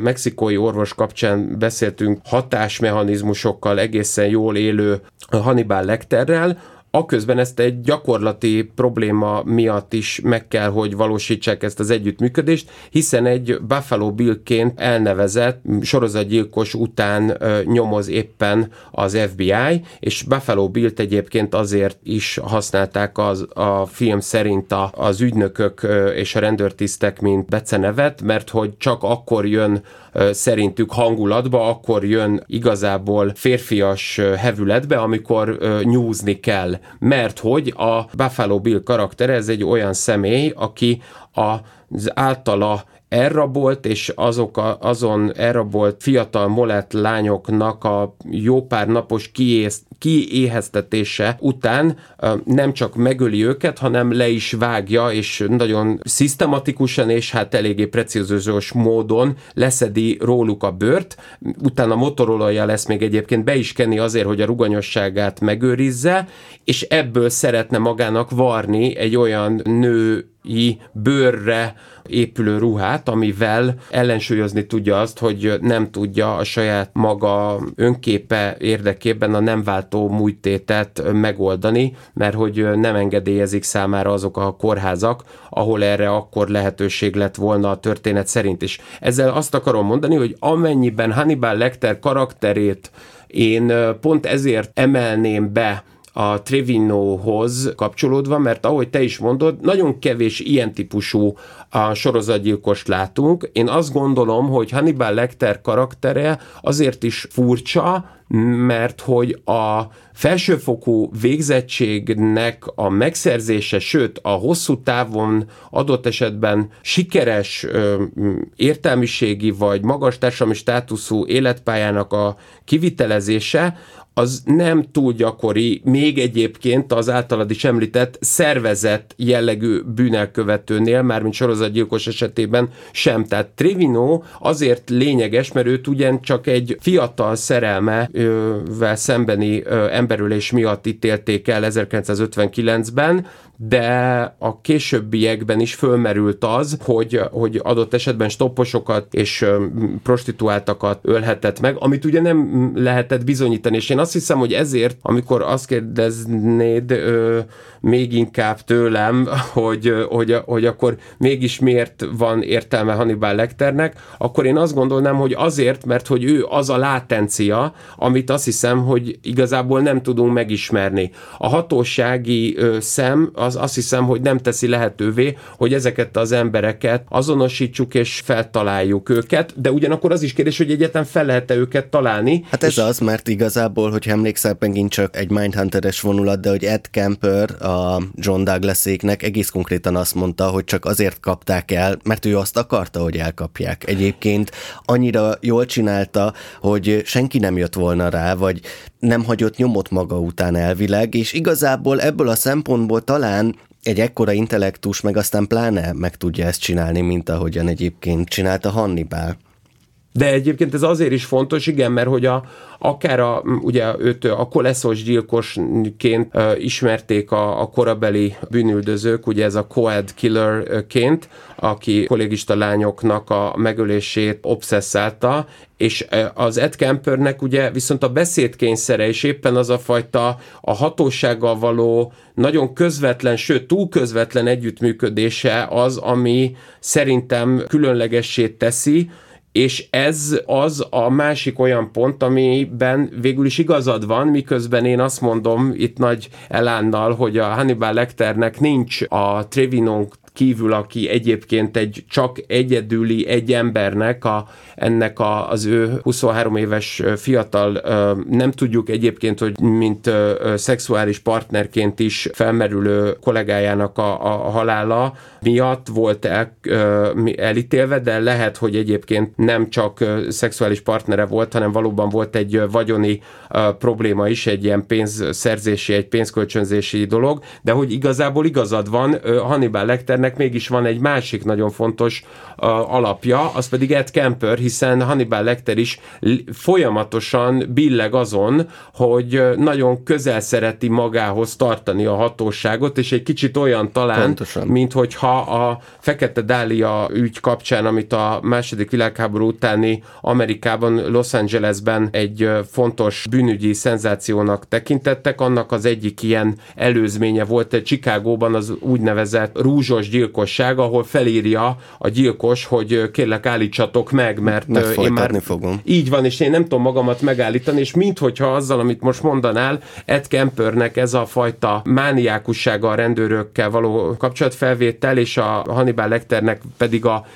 mexikói orvos kapcsán beszéltünk, hatásmechanizmusokkal egészen jól élő Hannibal Lecterrel, Aközben ezt egy gyakorlati probléma miatt is meg kell, hogy valósítsák ezt az együttműködést, hiszen egy Buffalo Billként elnevezett sorozatgyilkos után ö, nyomoz éppen az FBI, és Buffalo Billt egyébként azért is használták az, a film szerint a, az ügynökök ö, és a rendőrtisztek, mint becenevet, mert hogy csak akkor jön szerintük hangulatba, akkor jön igazából férfias hevületbe, amikor nyúzni kell. Mert hogy a Buffalo Bill karaktere, ez egy olyan személy, aki az általa elrabolt, és azok a, azon elrabolt fiatal molett lányoknak a jó pár napos kiész, kiéheztetése után nem csak megöli őket, hanem le is vágja, és nagyon szisztematikusan és hát eléggé precízős módon leszedi róluk a bőrt, utána motorolója lesz még egyébként be is kenni azért, hogy a ruganyosságát megőrizze, és ebből szeretne magának varni egy olyan női bőrre épülő ruhát, amivel ellensúlyozni tudja azt, hogy nem tudja a saját maga önképe érdekében a nem váltó mújtétet megoldani, mert hogy nem engedélyezik számára azok a kórházak, ahol erre akkor lehetőség lett volna a történet szerint is. Ezzel azt akarom mondani, hogy amennyiben Hannibal Lecter karakterét én pont ezért emelném be a Trevinohoz kapcsolódva, mert ahogy te is mondod, nagyon kevés ilyen típusú a sorozatgyilkost látunk. Én azt gondolom, hogy Hannibal Lecter karaktere azért is furcsa, mert hogy a felsőfokú végzettségnek a megszerzése, sőt a hosszú távon adott esetben sikeres ö, értelmiségi vagy magas társadalmi státuszú életpályának a kivitelezése, az nem túl gyakori, még egyébként az általad is említett szervezett jellegű bűnelkövetőnél, mármint sorozatgyilkos esetében sem. Tehát Trevino azért lényeges, mert őt ugyan csak egy fiatal szerelmevel szembeni emberülés miatt ítélték el 1959-ben, de a későbbiekben is fölmerült az, hogy, hogy adott esetben stopposokat és prostituáltakat ölhetett meg, amit ugye nem lehetett bizonyítani, és én azt hiszem, hogy ezért, amikor azt kérdeznéd ö, még inkább tőlem, hogy, hogy, hogy akkor mégis miért van értelme Hannibal Lecternek, akkor én azt gondolnám, hogy azért, mert hogy ő az a látencia, amit azt hiszem, hogy igazából nem tudunk megismerni. A hatósági ö, szem az azt hiszem, hogy nem teszi lehetővé, hogy ezeket az embereket azonosítsuk és feltaláljuk őket, de ugyanakkor az is kérdés, hogy egyetem fel lehet-e őket találni. Hát ez az, mert igazából, hogy emlékszel, megint csak egy Mindhunteres vonulat, de hogy Ed Kemper a John Douglaséknek egész konkrétan azt mondta, hogy csak azért kapták el, mert ő azt akarta, hogy elkapják. Egyébként annyira jól csinálta, hogy senki nem jött volna rá, vagy nem hagyott nyomot maga után elvileg, és igazából ebből a szempontból talán egy ekkora intellektus meg aztán pláne meg tudja ezt csinálni, mint ahogyan egyébként csinálta Hannibal. De egyébként ez azért is fontos, igen, mert hogy a, akár a, ugye őt a koleszos gyilkosként uh, ismerték a, a korabeli bűnüldözők, ugye ez a Coed killerként, aki kollégista lányoknak a megölését obszesszálta, és az Ed Kempernek ugye viszont a beszédkényszere és éppen az a fajta a hatósággal való nagyon közvetlen, sőt túl közvetlen együttműködése az, ami szerintem különlegessé teszi, és ez az a másik olyan pont, amiben végül is igazad van, miközben én azt mondom itt nagy elánnal, hogy a Hannibal Lecternek nincs a Trevinon kívül, aki egyébként egy csak egyedüli egy embernek, a, ennek a, az ő 23 éves fiatal, nem tudjuk egyébként, hogy mint szexuális partnerként is felmerülő kollégájának a, a halála miatt volt el, elítélve, de lehet, hogy egyébként nem csak szexuális partnere volt, hanem valóban volt egy vagyoni probléma is, egy ilyen pénzszerzési, egy pénzkölcsönzési dolog, de hogy igazából igazad van, Hannibal Lecternek mégis van egy másik nagyon fontos alapja, az pedig Ed Kemper, hiszen Hannibal Lecter is folyamatosan billeg azon, hogy nagyon közel szereti magához tartani a hatóságot, és egy kicsit olyan talán, Pontosan. mint hogyha a Fekete Dália ügy kapcsán, amit a második világháború utáni Amerikában, Los Angelesben egy fontos bűnügyi szenzációnak tekintettek, annak az egyik ilyen előzménye volt egy Chicagóban az úgynevezett rúzsos gyilkosság, ahol felírja a gyilkos, hogy kérlek állítsatok meg, mert én már fogom. Így van, és én nem tudom magamat megállítani, és minthogyha azzal, amit most mondanál, Ed Kempernek ez a fajta mániákussága a rendőrökkel való kapcsolatfelvétel, és a Hannibal Lecternek pedig a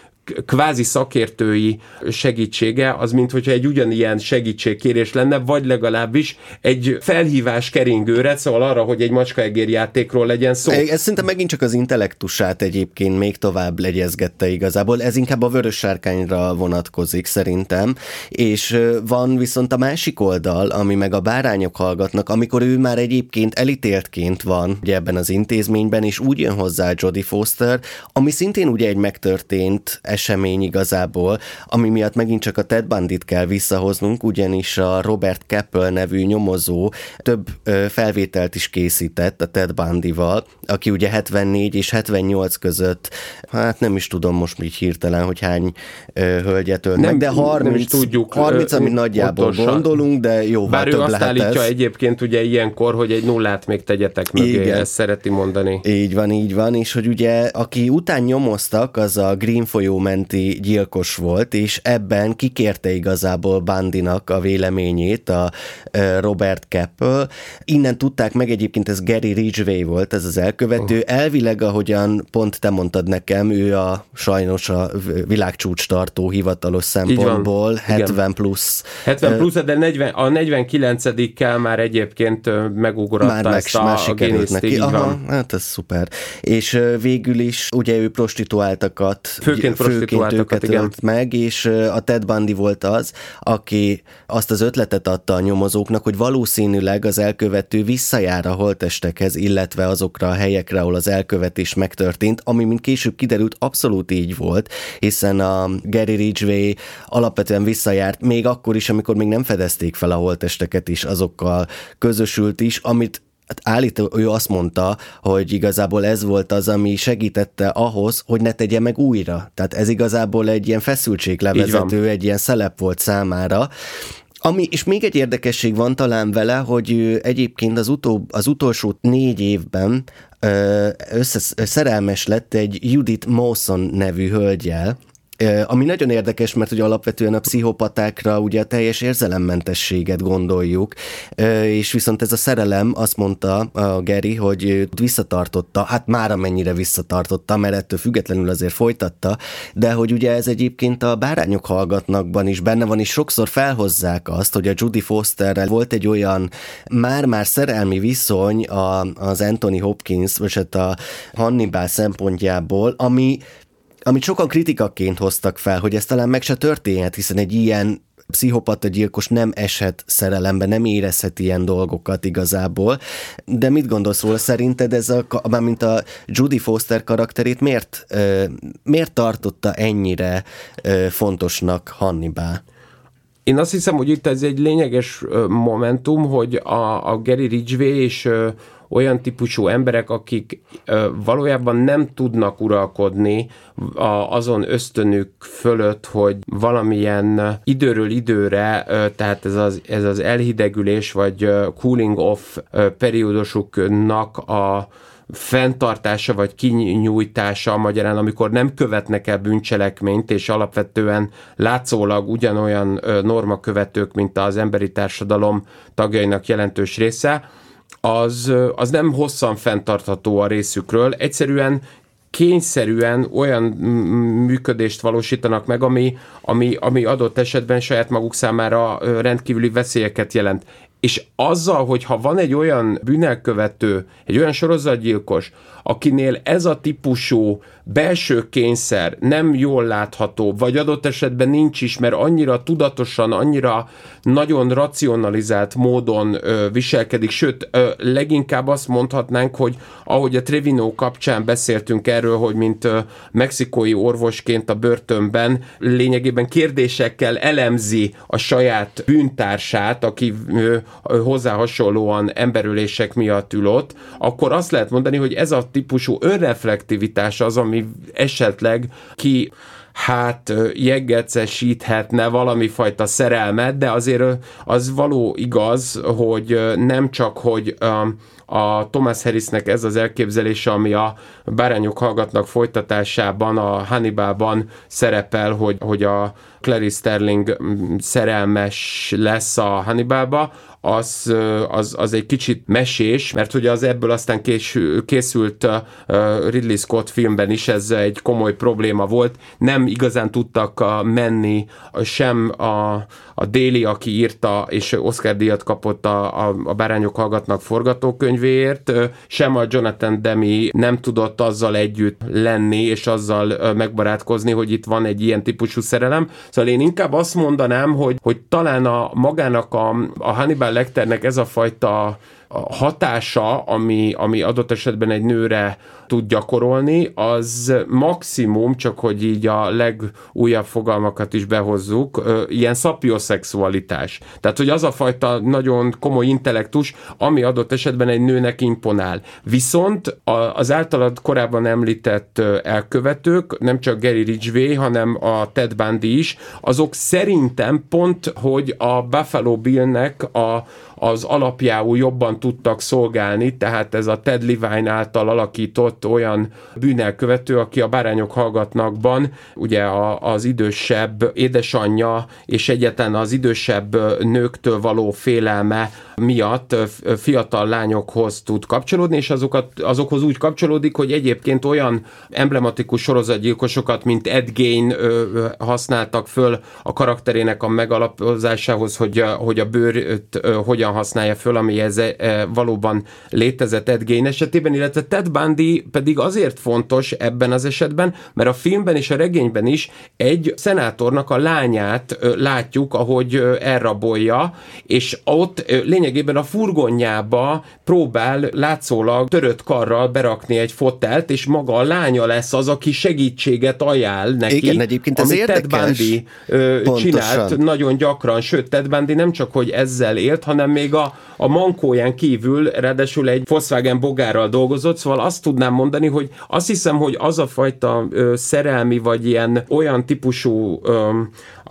kvázi szakértői segítsége, az mint hogyha egy ugyanilyen segítségkérés lenne, vagy legalábbis egy felhívás keringőre, szóval arra, hogy egy macskaegér játékról legyen szó. Ez szinte megint csak az intellektusát egyébként még tovább legyezgette igazából. Ez inkább a vörös sárkányra vonatkozik szerintem, és van viszont a másik oldal, ami meg a bárányok hallgatnak, amikor ő már egyébként elítéltként van ugye ebben az intézményben, és úgy jön hozzá Jodie Foster, ami szintén ugye egy megtörtént esemény igazából, ami miatt megint csak a Ted Bandit kell visszahoznunk, ugyanis a Robert Keppel nevű nyomozó több felvételt is készített a Ted Bundyval, aki ugye 74 és 78 között, hát nem is tudom most így hirtelen, hogy hány hölgyet ölt meg, de 30, nem tudjuk, 30 ami nagyjából pontosan. gondolunk, de jó, Bár ő azt állítja ez. egyébként ugye ilyenkor, hogy egy nullát még tegyetek mögé, Igen. ezt szereti mondani. Így van, így van, és hogy ugye aki után nyomoztak, az a Green folyó menti gyilkos volt, és ebben kikérte igazából Bandinak a véleményét a Robert Keppel. Innen tudták meg, egyébként ez Gary Ridgway volt, ez az elkövető. Uh. Elvileg, ahogyan pont te mondtad nekem, ő a sajnos a világcsúcs tartó hivatalos szempontból 70 Igen. plusz. 70 plusz, de 40, a 49-kel már egyébként megugrotta már ezt meg, a, a neki. Aha, hát ez szuper. És végül is ugye ő prostituáltakat főként, főként őket igen. ölt meg, és a Ted Bundy volt az, aki azt az ötletet adta a nyomozóknak, hogy valószínűleg az elkövető visszajár a holtestekhez, illetve azokra a helyekre, ahol az elkövetés megtörtént, ami mint később kiderült abszolút így volt, hiszen a Gary Ridgway alapvetően visszajárt, még akkor is, amikor még nem fedezték fel a holtesteket is, azokkal közösült is, amit Hát állító, ő azt mondta, hogy igazából ez volt az, ami segítette ahhoz, hogy ne tegye meg újra. Tehát ez igazából egy ilyen feszültséglevezető, egy ilyen szelep volt számára. Ami, és még egy érdekesség van talán vele, hogy egyébként az, utó, az utolsó négy évben összes, szerelmes lett egy Judith Mawson nevű hölgyel, ami nagyon érdekes, mert ugye alapvetően a pszichopatákra ugye a teljes érzelemmentességet gondoljuk, és viszont ez a szerelem azt mondta a Geri, hogy visszatartotta, hát már amennyire visszatartotta, mert ettől függetlenül azért folytatta, de hogy ugye ez egyébként a bárányok hallgatnakban is benne van, és sokszor felhozzák azt, hogy a Judy Fosterrel volt egy olyan már-már szerelmi viszony a, az Anthony Hopkins, vagy hát a Hannibal szempontjából, ami amit sokan kritikaként hoztak fel, hogy ez talán meg se történhet, hiszen egy ilyen pszichopata gyilkos nem eshet szerelembe, nem érezhet ilyen dolgokat igazából. De mit gondolsz róla? Szerinted ez a, mint a Judy Foster karakterét miért, miért tartotta ennyire fontosnak Hannibal? Én azt hiszem, hogy itt ez egy lényeges momentum, hogy a, a Gary Ridgway és olyan típusú emberek, akik valójában nem tudnak uralkodni azon ösztönük fölött, hogy valamilyen időről időre, tehát ez az, ez az elhidegülés vagy cooling off periódusuknak a fenntartása vagy kinyújtása magyarán, amikor nem követnek el bűncselekményt, és alapvetően látszólag ugyanolyan normakövetők, mint az emberi társadalom tagjainak jelentős része, az, az nem hosszan fenntartható a részükről. Egyszerűen kényszerűen olyan működést valósítanak meg, ami, ami, ami adott esetben saját maguk számára rendkívüli veszélyeket jelent. És azzal, hogyha van egy olyan bűnelkövető, egy olyan sorozatgyilkos, akinél ez a típusú belső kényszer nem jól látható, vagy adott esetben nincs is, mert annyira tudatosan, annyira nagyon racionalizált módon ö, viselkedik, sőt, ö, leginkább azt mondhatnánk, hogy ahogy a Trevino kapcsán beszéltünk erről, hogy mint ö, mexikói orvosként a börtönben lényegében kérdésekkel elemzi a saját bűntársát, aki ö, hozzá hasonlóan emberülések miatt ül ott, akkor azt lehet mondani, hogy ez a típusú önreflektivitás az, ami esetleg ki hát jeggecesíthetne valami fajta szerelmet, de azért az való igaz, hogy nem csak, hogy a Thomas Harrisnek ez az elképzelése, ami a Bárányok hallgatnak folytatásában, a Hannibalban szerepel, hogy, hogy a Clarice Sterling szerelmes lesz a Hannibalba, az, az, az egy kicsit mesés, mert ugye az ebből aztán kés, készült Ridley Scott filmben is ez egy komoly probléma volt. Nem igazán tudtak menni sem a, a Déli, aki írta, és Oscar díjat kapott a, a, a Bárányok hallgatnak forgatókönyvéért, sem a Jonathan Demi nem tudott azzal együtt lenni, és azzal megbarátkozni, hogy itt van egy ilyen típusú szerelem. Szóval én inkább azt mondanám, hogy, hogy talán a magának a, a Hannibal Lecternek ez a fajta hatása, ami, ami adott esetben egy nőre tud gyakorolni, az maximum, csak hogy így a legújabb fogalmakat is behozzuk, ilyen szapioszexualitás. Tehát, hogy az a fajta nagyon komoly intellektus, ami adott esetben egy nőnek imponál. Viszont az általad korábban említett elkövetők, nem csak Gary Ridgway, hanem a Ted Bundy is, azok szerintem pont, hogy a Buffalo Billnek a, az alapjául jobban tudtak szolgálni, tehát ez a Ted Levine által alakított olyan bűnelkövető, aki a Bárányok hallgatnakban, ugye a, az idősebb édesanyja és egyetlen az idősebb nőktől való félelme miatt fiatal lányokhoz tud kapcsolódni, és azokat, azokhoz úgy kapcsolódik, hogy egyébként olyan emblematikus sorozatgyilkosokat, mint Ed Gein használtak föl a karakterének a megalapozásához, hogy, hogy a bőrt hogyan használja föl, ami ez valóban létezett Ed Gein esetében, illetve Ted Bundy pedig azért fontos ebben az esetben, mert a filmben és a regényben is egy szenátornak a lányát látjuk, ahogy elrabolja, és ott lényegében a furgonjába próbál látszólag törött karral berakni egy fotelt, és maga a lánya lesz az, aki segítséget ajánl neki. Igen, egyébként ez érdekes. Ted Bundy ö, csinált nagyon gyakran, sőt, Ted Bundy nem csak, hogy ezzel élt, hanem még a, a mankóján kívül, ráadásul egy Volkswagen bogárral dolgozott, szóval azt tudnám mondani, hogy azt hiszem, hogy az a fajta ö, szerelmi, vagy ilyen olyan típusú ö,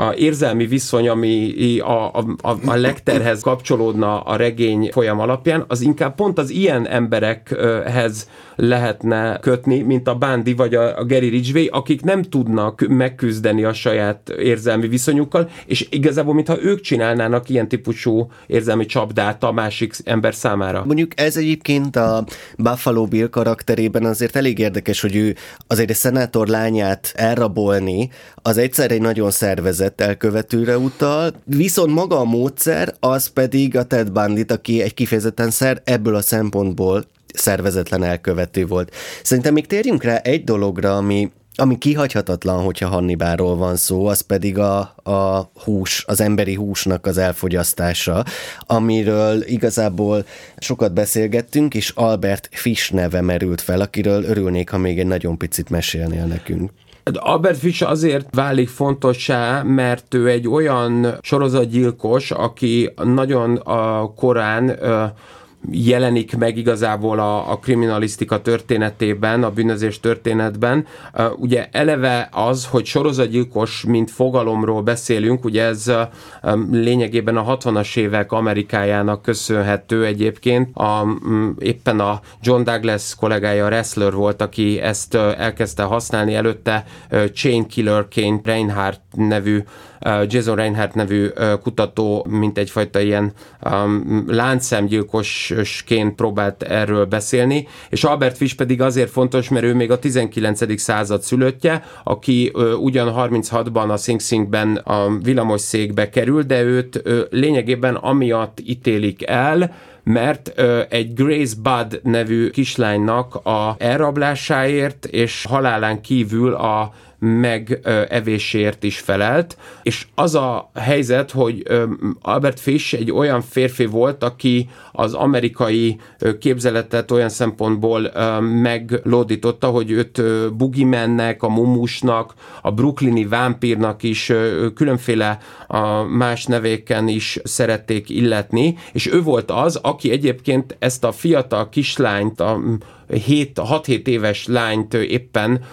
a érzelmi viszony, ami a, a, a, a kapcsolódna a regény folyam alapján, az inkább pont az ilyen emberekhez lehetne kötni, mint a Bándi vagy a, a Gary Ridgway, akik nem tudnak megküzdeni a saját érzelmi viszonyukkal, és igazából, mintha ők csinálnának ilyen típusú érzelmi csapdát a másik ember számára. Mondjuk ez egyébként a Buffalo Bill karakterében azért elég érdekes, hogy ő azért egy szenátor lányát elrabolni, az egyszer egy nagyon szervezett elkövetőre utal, viszont maga a módszer, az pedig a Ted Bandit, aki egy kifejezetten szer ebből a szempontból szervezetlen elkövető volt. Szerintem még térjünk rá egy dologra, ami ami kihagyhatatlan, hogyha Hannibáról van szó, az pedig a, a hús, az emberi húsnak az elfogyasztása, amiről igazából sokat beszélgettünk, és Albert Fish neve merült fel, akiről örülnék, ha még egy nagyon picit mesélnél nekünk. Albert Fish azért válik fontossá, mert ő egy olyan sorozatgyilkos, aki nagyon a korán jelenik meg igazából a, a kriminalisztika történetében, a bűnözés történetben. Ugye eleve az, hogy sorozatgyilkos, mint fogalomról beszélünk, ugye ez lényegében a 60-as évek Amerikájának köszönhető egyébként. A, éppen a John Douglas kollégája wrestler volt, aki ezt elkezdte használni, előtte Chain Killerként Reinhardt nevű Jason Reinhardt nevű kutató, mint egyfajta ilyen um, láncszemgyilkosként próbált erről beszélni, és Albert Fish pedig azért fontos, mert ő még a 19. század szülöttje, aki ugyan 36-ban a Sing Singben a villamosszékbe kerül, de őt lényegében amiatt ítélik el, mert ö, egy Grace Budd nevű kislánynak a elrablásáért és halálán kívül a megevésért is felelt, és az a helyzet, hogy Albert Fish egy olyan férfi volt, aki az amerikai képzeletet olyan szempontból meglódította, hogy őt Bugimennek, a Mumusnak, a brooklyni vámpírnak is különféle más nevéken is szerették illetni, és ő volt az, aki egyébként ezt a fiatal kislányt, a 6-7 éves lányt éppen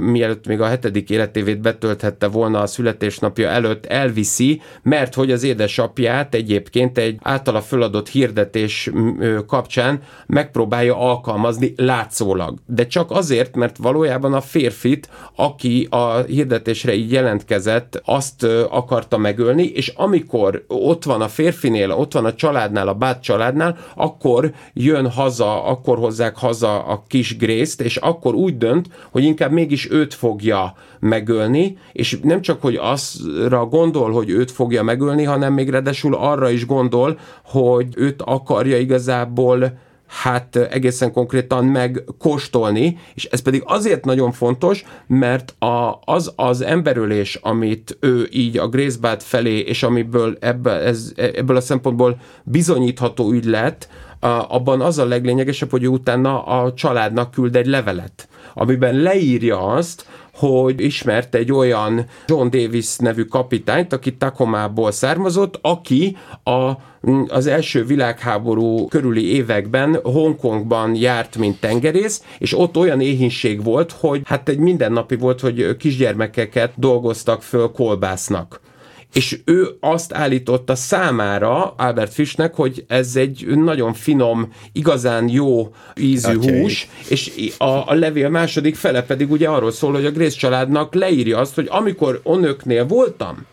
mielőtt még a hetedik életévét betölthette volna a születésnapja előtt elviszi, mert hogy az édesapját egyébként egy általa föladott hirdetés kapcsán megpróbálja alkalmazni látszólag. De csak azért, mert valójában a férfit, aki a hirdetésre így jelentkezett, azt akarta megölni, és amikor ott van a férfinél, ott van a családnál, a bát családnál, akkor jön haza, akkor hozzák haza a kis Grészt, és akkor úgy dönt, hogy inkább mégis őt fogja megölni, és nem csak, hogy azra gondol, hogy őt fogja megölni, hanem még redesül arra is gondol, hogy őt akarja igazából hát egészen konkrétan megkóstolni, és ez pedig azért nagyon fontos, mert a, az az emberölés, amit ő így a Grace felé, és amiből ebbe, ez, ebből a szempontból bizonyítható ügy lett, abban az a leglényegesebb, hogy utána a családnak küld egy levelet, amiben leírja azt, hogy ismert egy olyan John Davis nevű kapitányt, aki Takomából származott, aki a, az első világháború körüli években Hongkongban járt, mint tengerész, és ott olyan éhínség volt, hogy hát egy mindennapi volt, hogy kisgyermekeket dolgoztak föl kolbásznak és ő azt állította számára Albert Fischnek, hogy ez egy nagyon finom, igazán jó ízű Atyai. hús, és a, a levél második fele pedig ugye arról szól, hogy a Grace családnak leírja azt, hogy amikor onöknél voltam,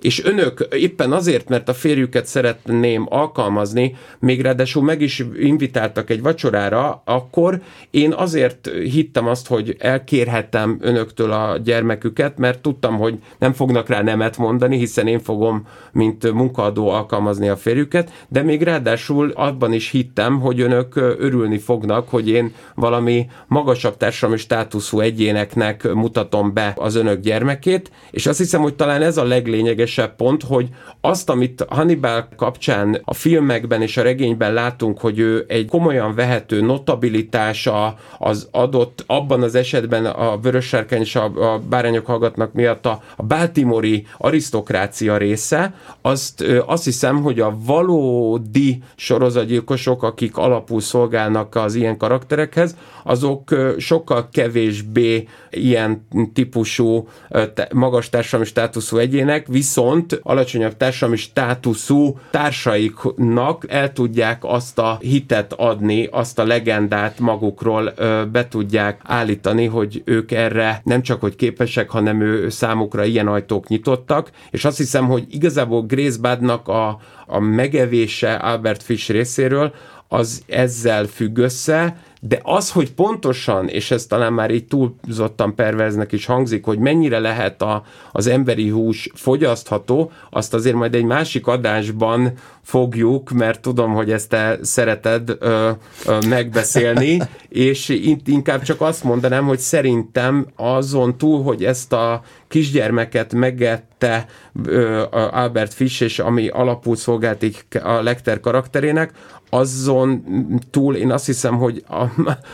és önök éppen azért, mert a férjüket szeretném alkalmazni, még ráadásul meg is invitáltak egy vacsorára, akkor én azért hittem azt, hogy elkérhetem önöktől a gyermeküket, mert tudtam, hogy nem fognak rá nemet mondani, hiszen én fogom, mint munkaadó alkalmazni a férjüket, de még ráadásul abban is hittem, hogy önök örülni fognak, hogy én valami magasabb társadalmi státuszú egyéneknek mutatom be az önök gyermekét, és azt hiszem, hogy talán ez a leglényegesebb legérdekesebb pont, hogy azt, amit Hannibal kapcsán a filmekben és a regényben látunk, hogy ő egy komolyan vehető notabilitása az adott abban az esetben a Vörössárkány és a, a Bárányok hallgatnak miatt a, a Baltimori arisztokrácia része, azt azt hiszem, hogy a valódi sorozatgyilkosok, akik alapul szolgálnak az ilyen karakterekhez, azok sokkal kevésbé ilyen típusú magas társadalmi státuszú egyének, viszont viszont alacsonyabb társadalmi státuszú társaiknak el tudják azt a hitet adni, azt a legendát magukról ö, be tudják állítani, hogy ők erre nem csak hogy képesek, hanem ő számukra ilyen ajtók nyitottak, és azt hiszem, hogy igazából Grace Badnak a, a megevése Albert Fish részéről az ezzel függ össze, de az, hogy pontosan, és ez talán már így túlzottan perverznek is hangzik, hogy mennyire lehet a, az emberi hús fogyasztható, azt azért majd egy másik adásban fogjuk, mert tudom, hogy ezt te szereted ö, ö, megbeszélni, és inkább csak azt mondanám, hogy szerintem azon túl, hogy ezt a kisgyermeket megette ö, Albert Fish, és ami alapul szolgáltik a Lecter karakterének, azon túl én azt hiszem, hogy a,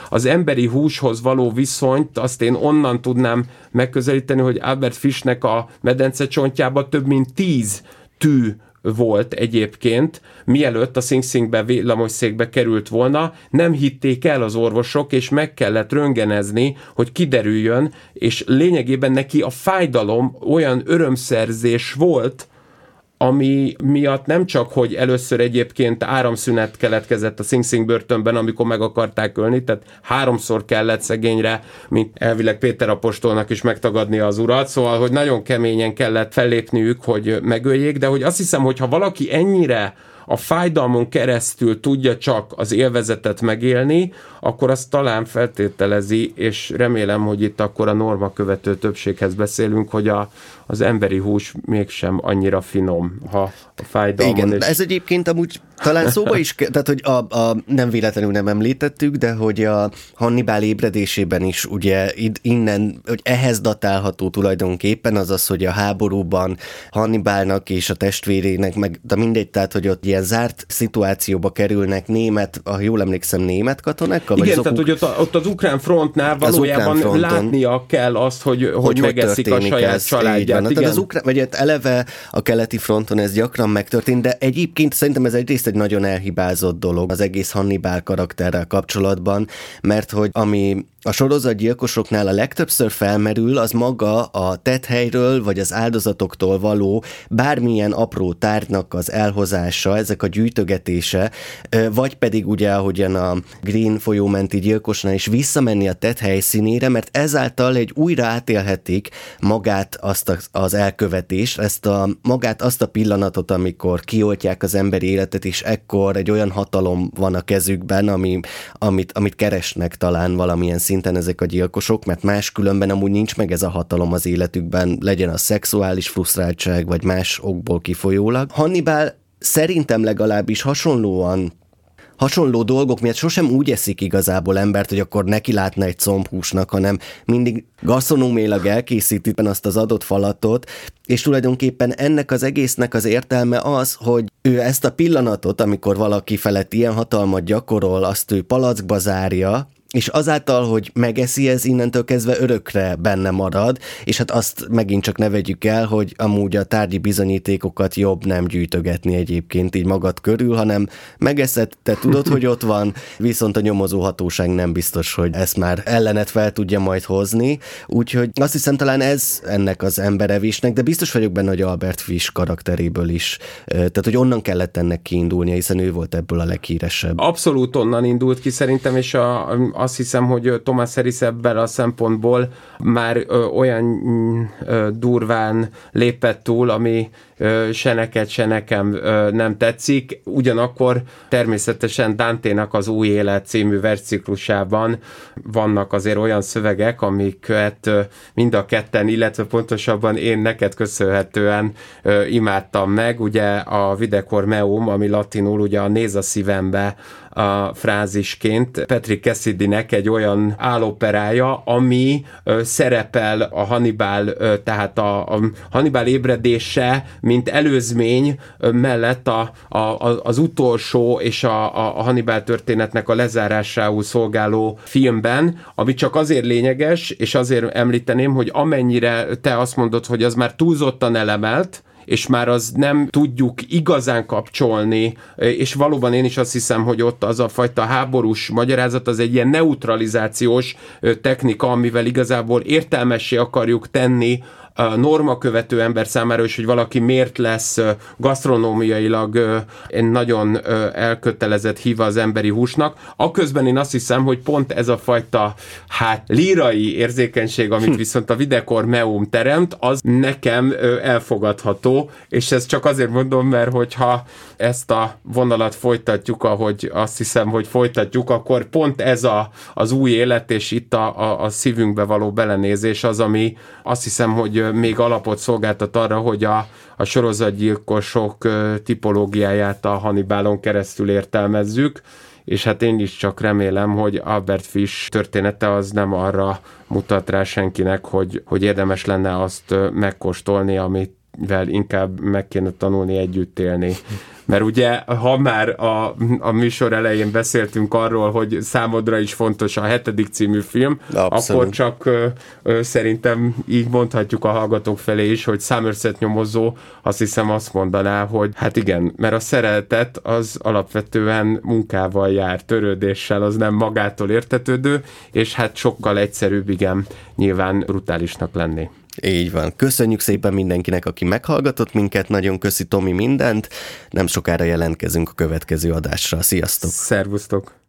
az emberi húshoz való viszonyt azt én onnan tudnám megközelíteni, hogy Albert Fischnek a medence csontjába több mint tíz tű volt egyébként, mielőtt a Sing Singbe villamosszékbe került volna, nem hitték el az orvosok, és meg kellett röngenezni, hogy kiderüljön, és lényegében neki a fájdalom olyan örömszerzés volt, ami miatt nem csak, hogy először egyébként áramszünet keletkezett a Sing Sing börtönben, amikor meg akarták ölni, tehát háromszor kellett szegényre, mint elvileg Péter apostolnak is megtagadni az urat, szóval, hogy nagyon keményen kellett fellépniük, hogy megöljék, de hogy azt hiszem, hogy ha valaki ennyire a fájdalmon keresztül tudja csak az élvezetet megélni, akkor azt talán feltételezi, és remélem, hogy itt akkor a norma követő többséghez beszélünk, hogy a, az emberi hús mégsem annyira finom, ha a fájdalmon... Igen, és... ez egyébként amúgy talán szóba is, tehát hogy a, a, nem véletlenül nem említettük, de hogy a Hannibal ébredésében is ugye innen, hogy ehhez datálható tulajdonképpen az az, hogy a háborúban Hannibalnak és a testvérének, meg de mindegy, tehát hogy ott ilyen zárt szituációba kerülnek német, ha jól emlékszem, német katonák, vagy Igen, tehát hogy ott, a, ott az ukrán frontnál valójában ukrán látnia kell azt, hogy, hogy, hogy megeszik a saját ez, családját. Igen. Tehát az ukrán, vagy hát eleve a keleti fronton ez gyakran megtörtént, de egyébként szerintem ez egyrészt egy nagyon elhibázott dolog az egész Hannibal karakterrel kapcsolatban, mert hogy ami a sorozatgyilkosoknál a legtöbbször felmerül, az maga a tethelyről vagy az áldozatoktól való bármilyen apró tárgynak az elhozása, ezek a gyűjtögetése, vagy pedig ugye, ahogyan a Green folyómenti gyilkosnál is visszamenni a tett helyszínére, mert ezáltal egy újra átélhetik magát azt az elkövetést, ezt a, magát azt a pillanatot, amikor kioltják az emberi életet, és ekkor egy olyan hatalom van a kezükben, ami, amit, amit keresnek talán valamilyen szinten szinten ezek a gyilkosok, mert máskülönben amúgy nincs meg ez a hatalom az életükben, legyen a szexuális frusztráltság, vagy más okból kifolyólag. Hannibal szerintem legalábbis hasonlóan hasonló dolgok miatt sosem úgy eszik igazából embert, hogy akkor neki látna egy combhúsnak, hanem mindig gaszonómélag elkészíti azt az adott falatot, és tulajdonképpen ennek az egésznek az értelme az, hogy ő ezt a pillanatot, amikor valaki felett ilyen hatalmat gyakorol, azt ő palackba zárja, és azáltal, hogy megeszi, ez innentől kezdve örökre benne marad, és hát azt megint csak ne vegyük el, hogy amúgy a tárgyi bizonyítékokat jobb nem gyűjtögetni egyébként így magad körül, hanem megeszed, te tudod, hogy ott van, viszont a nyomozó hatóság nem biztos, hogy ezt már ellenet fel tudja majd hozni, úgyhogy azt hiszem talán ez ennek az emberevisnek, de biztos vagyok benne, hogy Albert Fish karakteréből is, tehát hogy onnan kellett ennek kiindulnia, hiszen ő volt ebből a leghíresebb. Abszolút onnan indult ki szerintem, és a, a azt hiszem, hogy Thomas Harris ebben a szempontból már olyan ö, durván lépett túl, ami se neked, se nekem nem tetszik. Ugyanakkor természetesen Dante-nak az Új Élet című versciklusában vannak azért olyan szövegek, amiket ö, mind a ketten, illetve pontosabban én neked köszönhetően imádtam meg. Ugye a Videcor Meum, ami latinul ugye a néz a szívembe a frázisként Patrick Cassidy-nek egy olyan álloperája, ami szerepel a Hannibal, tehát a Hannibal ébredése, mint előzmény mellett a, a, az utolsó és a, a Hannibal történetnek a lezárásául szolgáló filmben, ami csak azért lényeges, és azért említeném, hogy amennyire te azt mondod, hogy az már túlzottan elemelt, és már az nem tudjuk igazán kapcsolni, és valóban én is azt hiszem, hogy ott az a fajta háborús magyarázat az egy ilyen neutralizációs technika, amivel igazából értelmessé akarjuk tenni norma követő ember számára is, hogy valaki miért lesz gasztronómiailag egy nagyon elkötelezett híva az emberi húsnak. Aközben én azt hiszem, hogy pont ez a fajta hát lírai érzékenység, amit hm. viszont a Videkor Meum teremt, az nekem elfogadható, és ezt csak azért mondom, mert hogyha ezt a vonalat folytatjuk, ahogy azt hiszem, hogy folytatjuk, akkor pont ez a, az új élet, és itt a, a, a szívünkbe való belenézés az, ami azt hiszem, hogy még alapot szolgáltat arra, hogy a, a sorozatgyilkosok tipológiáját a Hannibalon keresztül értelmezzük, és hát én is csak remélem, hogy Albert Fish története az nem arra mutat rá senkinek, hogy, hogy érdemes lenne azt megkóstolni, amit vel inkább meg kéne tanulni együtt élni. Mert ugye, ha már a, a műsor elején beszéltünk arról, hogy számodra is fontos a hetedik című film, Abszolút. akkor csak ö, ö, szerintem így mondhatjuk a hallgatók felé is, hogy Somerset nyomozó azt hiszem azt mondaná, hogy hát igen, mert a szeretet az alapvetően munkával jár, törődéssel, az nem magától értetődő, és hát sokkal egyszerűbb, igen, nyilván brutálisnak lenni. Így van. Köszönjük szépen mindenkinek, aki meghallgatott minket, nagyon köszi Tomi mindent. Nem sokára jelentkezünk a következő adásra. Sziasztok! Szervusztok!